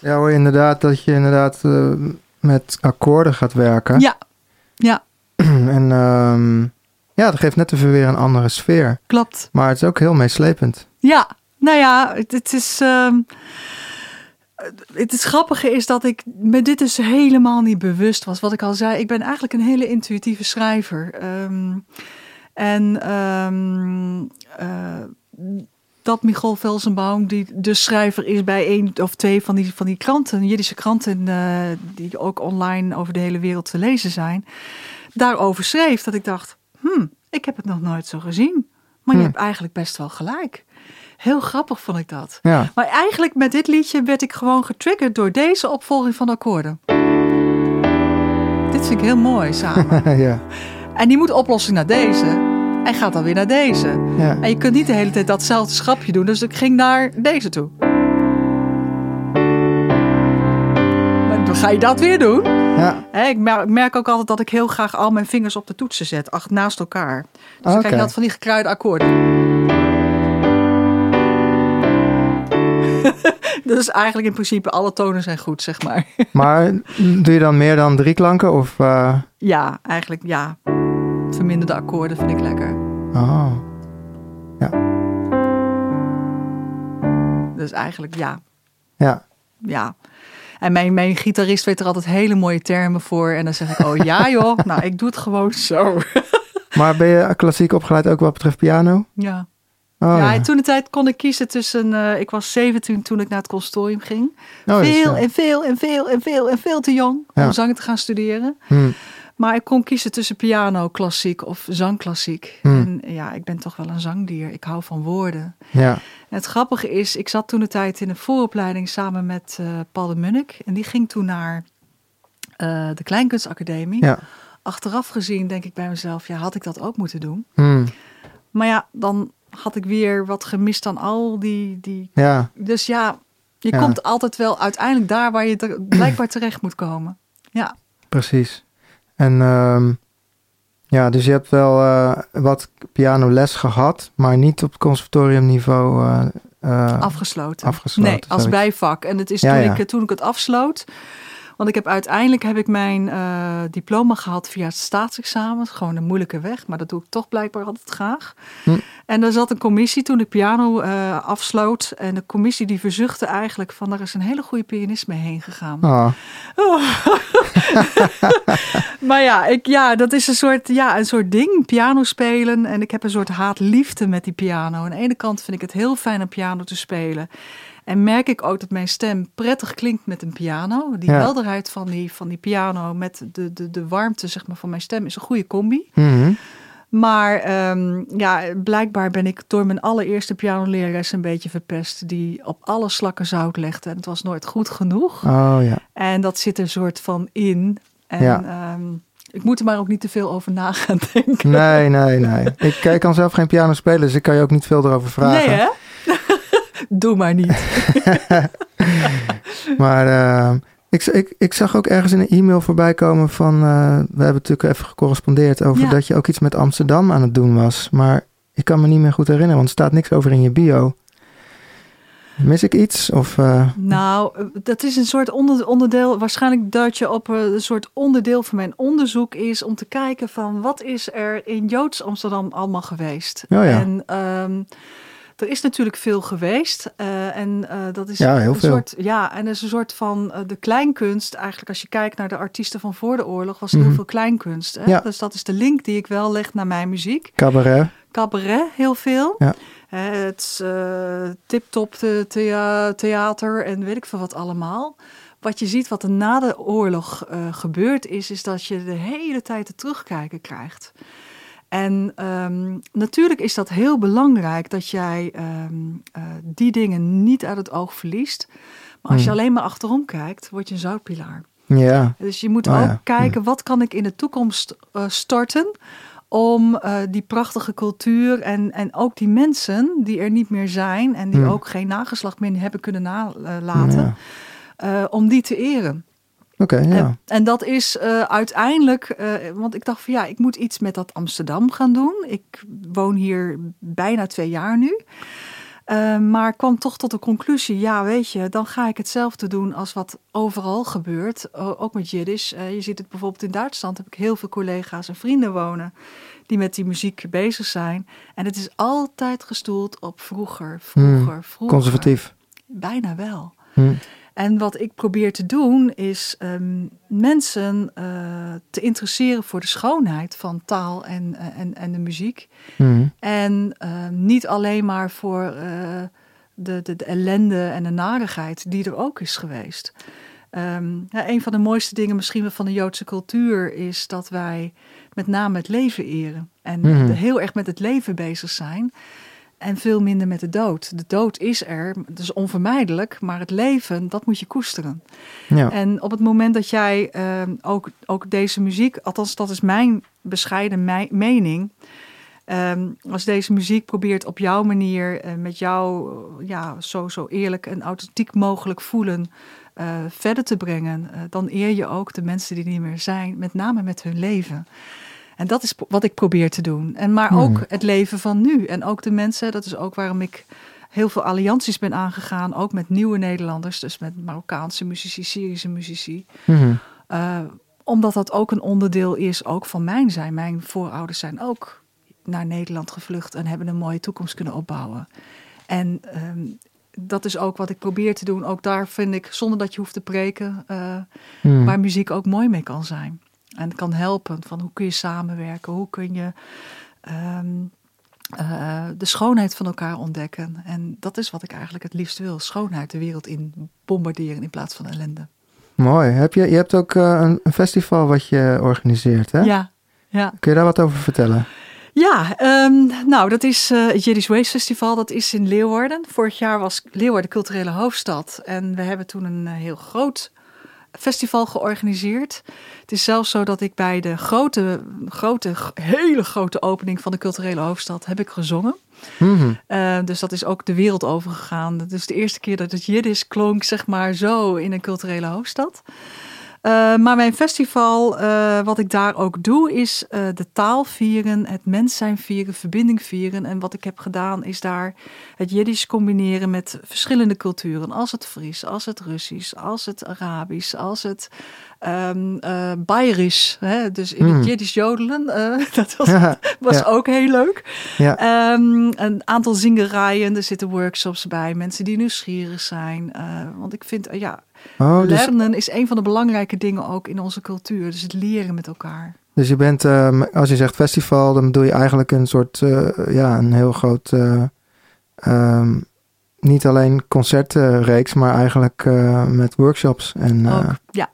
ja inderdaad dat je inderdaad eh, met akkoorden gaat werken. Ja, ja. en um, ja, dat geeft net even weer een andere sfeer. Klopt. Maar het is ook heel meeslepend. Ja, nou ja, het, is... Het is ehm, grappige is dat ik me dit dus helemaal niet bewust was. Wat ik al zei, ik ben eigenlijk een hele intuïtieve schrijver. Ehm, en eh, dat Michal Velsenbaum, die de schrijver is bij één of twee van die, van die kranten, Jiddische kranten, eh, die ook online over de hele wereld te lezen zijn, daarover schreef. Dat ik dacht, hm, ik heb het nog nooit zo gezien. Maar je hm. hebt eigenlijk best wel gelijk. Heel grappig vond ik dat. Maar eigenlijk met dit liedje werd ik gewoon getriggerd door deze opvolging van akkoorden. Dit vind ik heel mooi samen. ja. En die moet oplossing naar deze. En gaat dan weer naar deze. ja. En je kunt niet de hele tijd datzelfde schapje doen. Dus ik ging naar deze toe. Maar dan ga je dat weer doen. ja. Ik mer- merk ook altijd dat ik heel graag al mijn vingers op de toetsen zet. Acht naast elkaar. Dus dan krijg je altijd van die gekruide akkoorden. dus eigenlijk in principe alle tonen zijn goed, zeg maar. Maar doe je dan meer dan drie klanken? Of, eh, ja, eigenlijk ja. Verminderde akkoorden vind ik lekker. oh. Dus eigenlijk ja. Ja, ja. En mijn, mijn gitarist weet er altijd hele mooie termen voor. En dan zeg ik, oh ja joh, nou ik doe het gewoon zo. maar ben je klassiek opgeleid ook wat betreft piano? ja. Oh, ja, ja. en toen de tijd kon ik kiezen tussen... eh, ik was 17 toen ik naar het consortium ging. Oh, dus, veel ja. en veel en veel en veel en veel te jong Ja. om zang te gaan studeren. Hm. Maar ik kon kiezen tussen piano klassiek of zangklassiek. Hmm. En ja, ik ben toch wel een zangdier. Ik hou van woorden. Ja, En het grappige is, ik zat toen de tijd in een vooropleiding samen met eh, Paul de Munnik. En die ging toen naar eh, de Kleinkunstacademie. ja. Achteraf gezien denk ik bij mezelf, ja, had ik dat ook moeten doen. Hm. Maar ja, dan had ik weer wat gemist aan al die... die... ja. Dus ja, je Ja. komt altijd wel uiteindelijk daar waar je blijkbaar terecht moet komen. Ja, Precies. En ehm, ja, dus je hebt wel eh, wat pianoles gehad, maar niet op conservatoriumniveau eh, eh, afgesloten. afgesloten. Nee, als bijvak. En het is Ja, toen, ja. Ik, toen ik het afsloot. Want ik heb uiteindelijk heb ik mijn eh, diploma gehad via het staatsexamen. Gewoon een moeilijke weg, maar dat doe ik toch blijkbaar altijd graag. Hm. En er zat een commissie toen ik piano eh, afsloot. En de commissie die verzuchtte eigenlijk van... er is een hele goede pianist mee heen gegaan. Ah, Maar ja, ik, ja, dat is een soort, ja, een soort ding, piano spelen. En ik heb een soort haat-liefde met die piano. Aan de ene kant vind ik het heel fijn om piano te spelen. En merk ik ook dat mijn stem prettig klinkt met een piano. Die Ja. helderheid van die, van die piano met de, de, de warmte zeg maar, van mijn stem is een goede combi. mhm. Maar ehm, ja, blijkbaar ben ik door mijn allereerste pianolerares een beetje verpest. Die op alle slakken zout legde. En het was nooit goed genoeg. Oh ja. En dat zit er een soort van in. En Ja. ehm, ik moet er maar ook niet te veel over na gaan denken. Nee, nee, nee. Ik, ik kan zelf geen piano spelen, dus ik kan je ook niet veel erover vragen. Nee, hè? Doe maar niet. Maar eh, ik, ik, ik zag ook ergens in een e-mail voorbij komen van... eh, we hebben natuurlijk even gecorrespondeerd over Ja. dat je ook iets met Amsterdam aan het doen was. Maar ik kan me niet meer goed herinneren, want er staat niks over in je bio. Mis ik iets? Of, eh, Nou, dat is een soort onder, onderdeel. Waarschijnlijk dat je op een soort onderdeel van mijn onderzoek is om te kijken van wat is er in Joods Amsterdam allemaal geweest. Oh ja. En ehm, er is natuurlijk veel geweest. eh, en eh, dat is Ja, heel een veel. soort. Ja, en is een soort van eh, de kleinkunst. Eigenlijk, als je kijkt naar de artiesten van voor de oorlog, was er heel Mhm. veel kleinkunst. Hè? Ja. Dus dat is de link die ik wel leg naar mijn muziek. cabaret? Cabaret, heel veel. Ja. Het uh, tip-top the- thea- theater en weet ik veel wat allemaal. Wat je ziet, wat er na de oorlog eh, gebeurd is, is dat je de hele tijd het terugkijken krijgt. En ehm, natuurlijk is dat heel belangrijk dat jij ehm, eh, die dingen niet uit het oog verliest. Maar als je Hmm. alleen maar achterom kijkt, word je een zoutpilaar. Ja, Dus je moet Oh ook ja, kijken, wat kan ik in de toekomst eh, starten om eh, die prachtige cultuur en, en ook die mensen die er niet meer zijn en die Hmm. ook geen nageslacht meer hebben kunnen nalaten, ja. om die te eren. Oké, ja. En, en dat is eh, uiteindelijk, eh, want ik dacht van ja, ik moet iets met dat Amsterdam gaan doen. Ik woon hier bijna twee jaar nu. Eh, maar kwam toch tot de conclusie, ja weet je, dan ga ik hetzelfde doen als wat overal gebeurt. Ook met Jiddisch. Je ziet het bijvoorbeeld in Duitsland, heb ik heel veel collega's en vrienden wonen die met die muziek bezig zijn. En het is altijd gestoeld op vroeger, vroeger, vroeger. Conservatief. Bijna wel. Hm. En wat ik probeer te doen is ehm, mensen eh, te interesseren voor de schoonheid van taal en, eh, en, en de muziek. Hm. En ehm, niet alleen maar voor eh, de, de, de ellende en de narigheid die er ook is geweest. Um, ja, een van de mooiste dingen misschien van de Joodse cultuur is dat wij met name het leven eren. En Mhm. heel erg met het leven bezig zijn. En veel minder met de dood. De dood is er, het is onvermijdelijk, maar het leven, dat moet je koesteren. Ja. En op het moment dat jij ehm, ook, ook deze muziek, althans dat is mijn bescheiden mening. ehm, als deze muziek probeert op jouw manier, eh, met jou ja, zo, zo eerlijk en authentiek mogelijk voelen, eh, verder te brengen, eh, dan eer je ook de mensen die niet meer zijn, met name met hun leven. En dat is wat ik probeer te doen. En maar Hmm. ook het leven van nu. En ook de mensen, dat is ook waarom ik heel veel allianties ben aangegaan. Ook met nieuwe Nederlanders, dus met Marokkaanse muzici, Syrische muzici. Mhm. Uh, omdat dat ook een onderdeel is ook van mijn zijn. Mijn voorouders zijn ook naar Nederland gevlucht en hebben een mooie toekomst kunnen opbouwen. En um, dat is ook wat ik probeer te doen. Ook daar vind ik, zonder dat je hoeft te preken, uh, Mhm. waar muziek ook mooi mee kan zijn. En kan helpen van hoe kun je samenwerken, hoe kun je um, uh, de schoonheid van elkaar ontdekken. En dat is wat ik eigenlijk het liefst wil. Schoonheid de wereld in bombarderen in plaats van ellende. Mooi. Heb je, je hebt ook uh, een, een, festival wat je organiseert, hè? Ja, ja. Kun je daar wat over vertellen? Ja, um, nou, dat is uh, het Yiddish Waste Festival. Dat is in Leeuwarden. Vorig jaar was Leeuwarden culturele hoofdstad. En we hebben toen een heel groot festival georganiseerd. Het is zelfs zo dat ik bij de grote, grote, hele grote opening van de culturele hoofdstad heb ik gezongen. Mm -hmm. uh, dus dat is ook de wereld overgegaan. Het is de eerste keer dat het Jiddisch klonk, zeg maar, zo in een culturele hoofdstad. Uh, maar mijn festival, uh, wat ik daar ook doe, is uh, de taal vieren, het mens zijn vieren, verbinding vieren. En wat ik heb gedaan, is daar het Jiddisch combineren met verschillende culturen. Als het Fries, als het Russisch, als het Arabisch, als het um, Bayerisch. Hè? Dus in Mm. het Jiddisch jodelen, dat was, Ja, was ja. ook heel leuk. Ja. Um, een aantal zingerijen, er zitten workshops bij, mensen die nieuwsgierig zijn. want ik vind, ja, Oh, dus, Lernen is een van de belangrijke dingen ook in onze cultuur. Dus het leren met elkaar. dus je bent, um, als je zegt festival, dan bedoel je eigenlijk een soort, uh, ja, een heel groot, uh, um, niet alleen concertenreeks, maar eigenlijk uh, met workshops. En, ook, ja.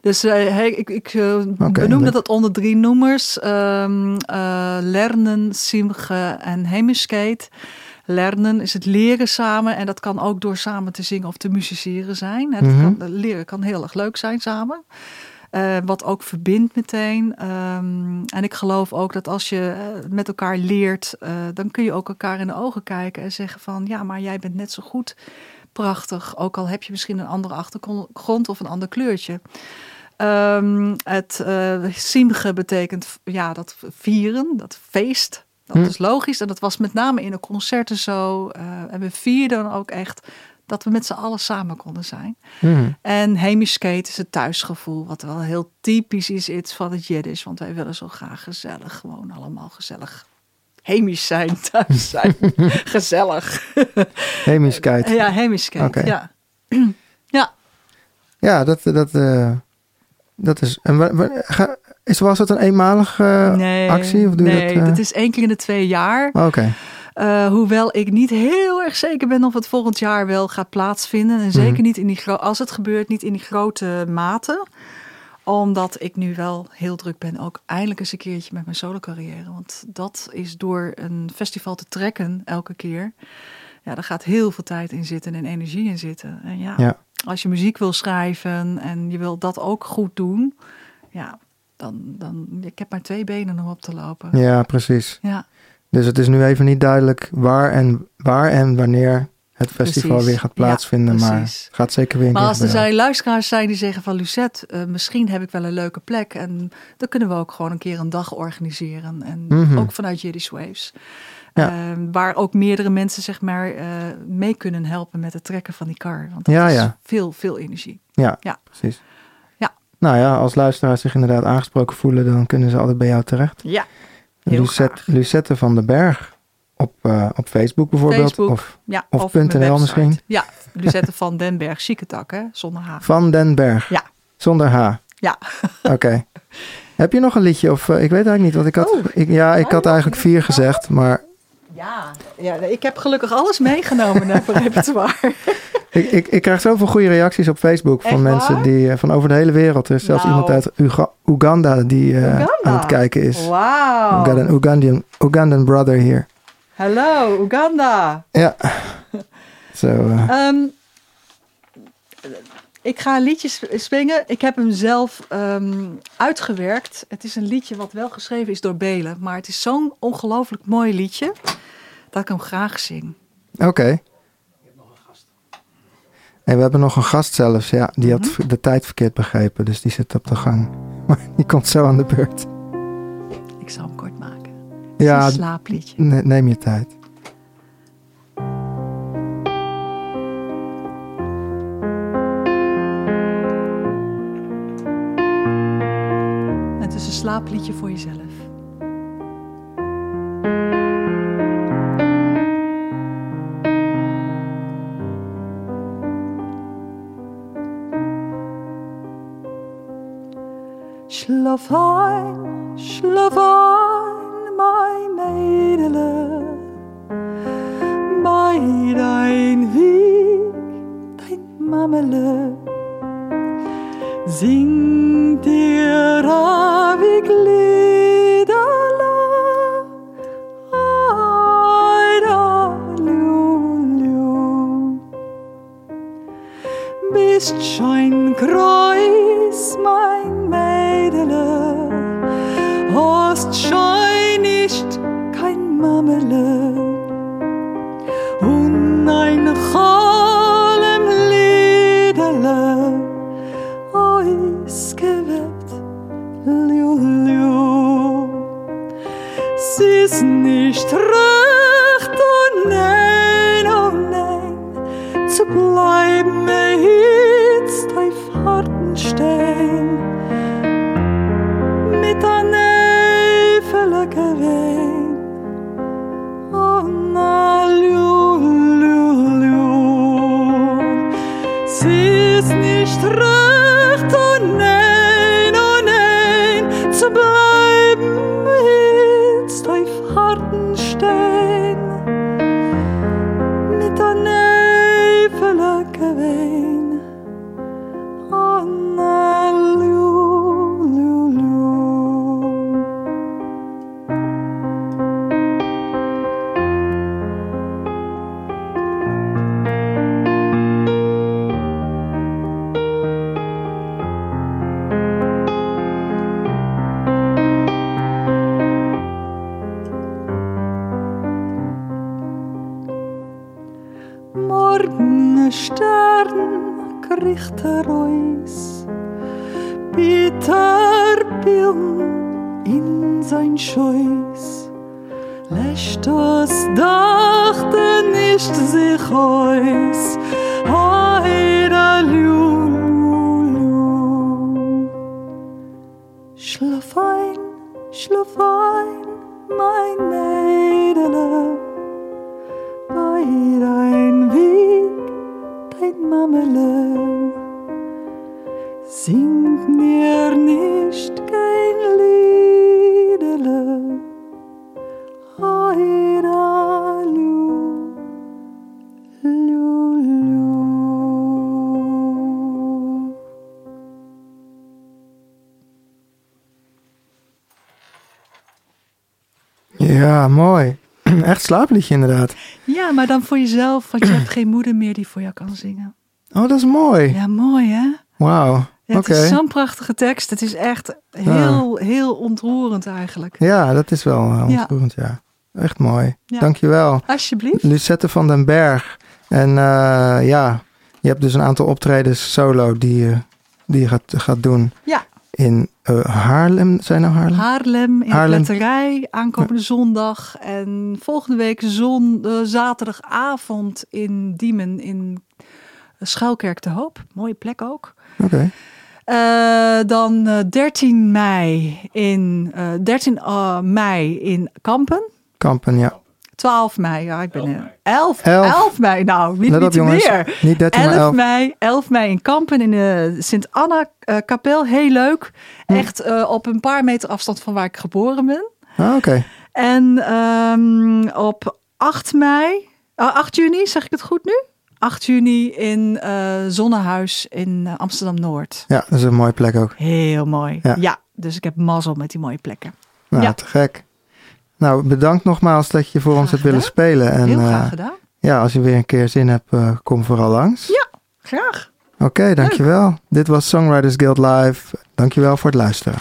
Dus hey, ik, ik okay, benoemde dat onder drie noemers. Um, lernen, simge en hemiskate. Lernen is het leren samen en dat kan ook door samen te zingen of te musiceren zijn. -hmm. kan, leren kan heel erg leuk zijn samen. Uh, wat ook verbindt meteen. Um, en ik geloof ook dat als je uh, met elkaar leert, uh, dan kun je ook elkaar in de ogen kijken en zeggen van ja, maar jij bent net zo goed prachtig. Ook al heb je misschien een andere achtergrond of een ander kleurtje. Um, het uh, betekent ja, dat vieren, dat feest. Dat Hm. is logisch. En dat was met name in de concerten zo. Uh, en we vierden ook echt dat we met z'n allen samen konden zijn. Mm. En hemiskate is het thuisgevoel, wat wel heel typisch is iets van het Jiddisch. Want wij willen zo graag gezellig, gewoon allemaal gezellig. Hemisch zijn, thuis zijn. gezellig. Hemiskate. Ja, hemiskate, Oké. ja. ja. Ja, dat, dat, uh, dat is... En ga- is, was het een eenmalige nee, actie? Of doe nee, je dat, uh... dat is één keer in de twee jaar. Oké. Okay. Uh, hoewel ik niet heel erg zeker ben of het volgend jaar wel gaat plaatsvinden. En zeker Mhm. niet in die als het gebeurt, niet in die grote mate. Omdat ik nu wel heel druk ben, ook eindelijk eens een keertje met mijn solo carrière. Want dat is door een festival te trekken elke keer. Ja, daar gaat heel veel tijd in zitten en energie in zitten. En ja, Ja. als je muziek wil schrijven en je wil dat ook goed doen. Ja, dan, dan ik heb maar twee benen om op te lopen. Ja, precies. Ja. Dus het is nu even niet duidelijk waar en, waar en wanneer het festival Precies. weer gaat Ja, plaatsvinden. maar het gaat zeker weer een Maar als er zijn luisteraars zijn die zeggen van Lucette, eh, misschien heb ik wel een leuke plek. En dan kunnen we ook gewoon een keer een dag organiseren. En Mhm. ook vanuit Yiddish Waves. Ja. Eh, waar ook meerdere mensen zeg maar eh, mee kunnen helpen met het trekken van die kar. Want dat Ja, is veel, veel energie. Ja, Ja. precies. Nou ja, als luisteraars zich inderdaad aangesproken voelen, dan kunnen ze altijd bij jou terecht. Ja, Lucette. Lucette van den Berg op, eh, op Facebook bijvoorbeeld. Facebook. Of Ja, Of .nl website. misschien? Ja, Lucette van den Berg, Chieketak, hè, zonder H. van den Berg. Ja. Zonder H. Ja. Oké. Heb je nog een liedje? Of eh, ik weet eigenlijk niet, want ik had, Oh. ik, ja, ik had eigenlijk vier gezegd, maar Ja, ja, ik heb gelukkig alles meegenomen naar mijn repertoire. Ik, ik, ik krijg zoveel goede reacties op Facebook van Echt mensen waar? die eh, van over de hele wereld. Er is zelfs Nou. iemand uit Uga- Oeganda die eh, aan het kijken is. Wauw. We got an Ugandan, Ugandan brother here. Hallo, Oeganda. Ja. Zo. eh, Ehm, ik ga een liedje sp- springen. Ik heb hem zelf ehm, uitgewerkt. Het is een liedje wat wel geschreven is door Belen. Maar het is zo'n ongelooflijk mooi liedje dat ik hem graag zing. Oké. En we hebben nog een gast zelfs, ja. Die had Mhm. de tijd verkeerd begrepen, dus die zit op de gang. Maar die komt zo aan de beurt. Ik zal hem kort maken. Het is Ja, een slaapliedje. ne- neem je tijd. Het is een slaapliedje voor jezelf. Schlaf ein, schlaf ein, mein Mädele, bei dein Weg, dein Mammele, Sing dir ewig Liederle, Eida, lu, lu. Bist schein kreuz, mein ist nicht recht, oh nein, oh nein, zu bleiben jetzt auf harten Stein. Echt slaapliedje inderdaad. Ja, maar dan voor jezelf, want je hebt geen moeder meer die voor jou kan zingen. Oh, dat is mooi. Ja, mooi hè? Wauw. Ja, Oké. Het is zo'n prachtige tekst. Het is echt heel, heel ontroerend eigenlijk. Ja, dat is wel uh, Ja. ontroerend, ja. Echt mooi. Ja. Dankjewel. Alsjeblieft. Lucette van den Berg. En eh, ja, je hebt dus een aantal optredens solo die, je- die je gaat, gaat doen. Ja. In eh, Haarlem, zijn nou Haarlem? Haarlem in Haarlem. de aankomende zondag. En volgende week zon, eh, zaterdagavond in Diemen in Schuilkerk de Hoop. Mooie plek ook. Oké. Eh, dan eh, 13 mei in, eh 13 eh, mei in Kampen. Kampen, ja. 12 mei, ja, ik ben er. 11, Elf. 11 mei, nou, niet, niet jongens. meer. Niet 13 maar 11 11. mei, 11 mei in Kampen in de Sint-Anna eh, kapel. Heel leuk. Hm. Echt eh, op een paar meter afstand van waar ik geboren ben. Ah, Oké. En ehm, op 8 mei, ah, 8 juni, zeg ik het goed nu? 8 juni in uh, Zonnehuis in Amsterdam-Noord. Ja, dat is een mooie plek ook. Heel mooi. Ja, ja dus ik heb mazzel met die mooie plekken. Nou, ja. te gek. Nou, bedankt nogmaals dat je voor graag ons hebt gedaan. willen spelen. En, Heel graag uh, gedaan. Ja, als je weer een keer zin hebt, uh, kom vooral langs. Ja, graag. Oké, okay, dankjewel. Leuk. Dit was Songwriters Guild Live. Dankjewel voor het luisteren.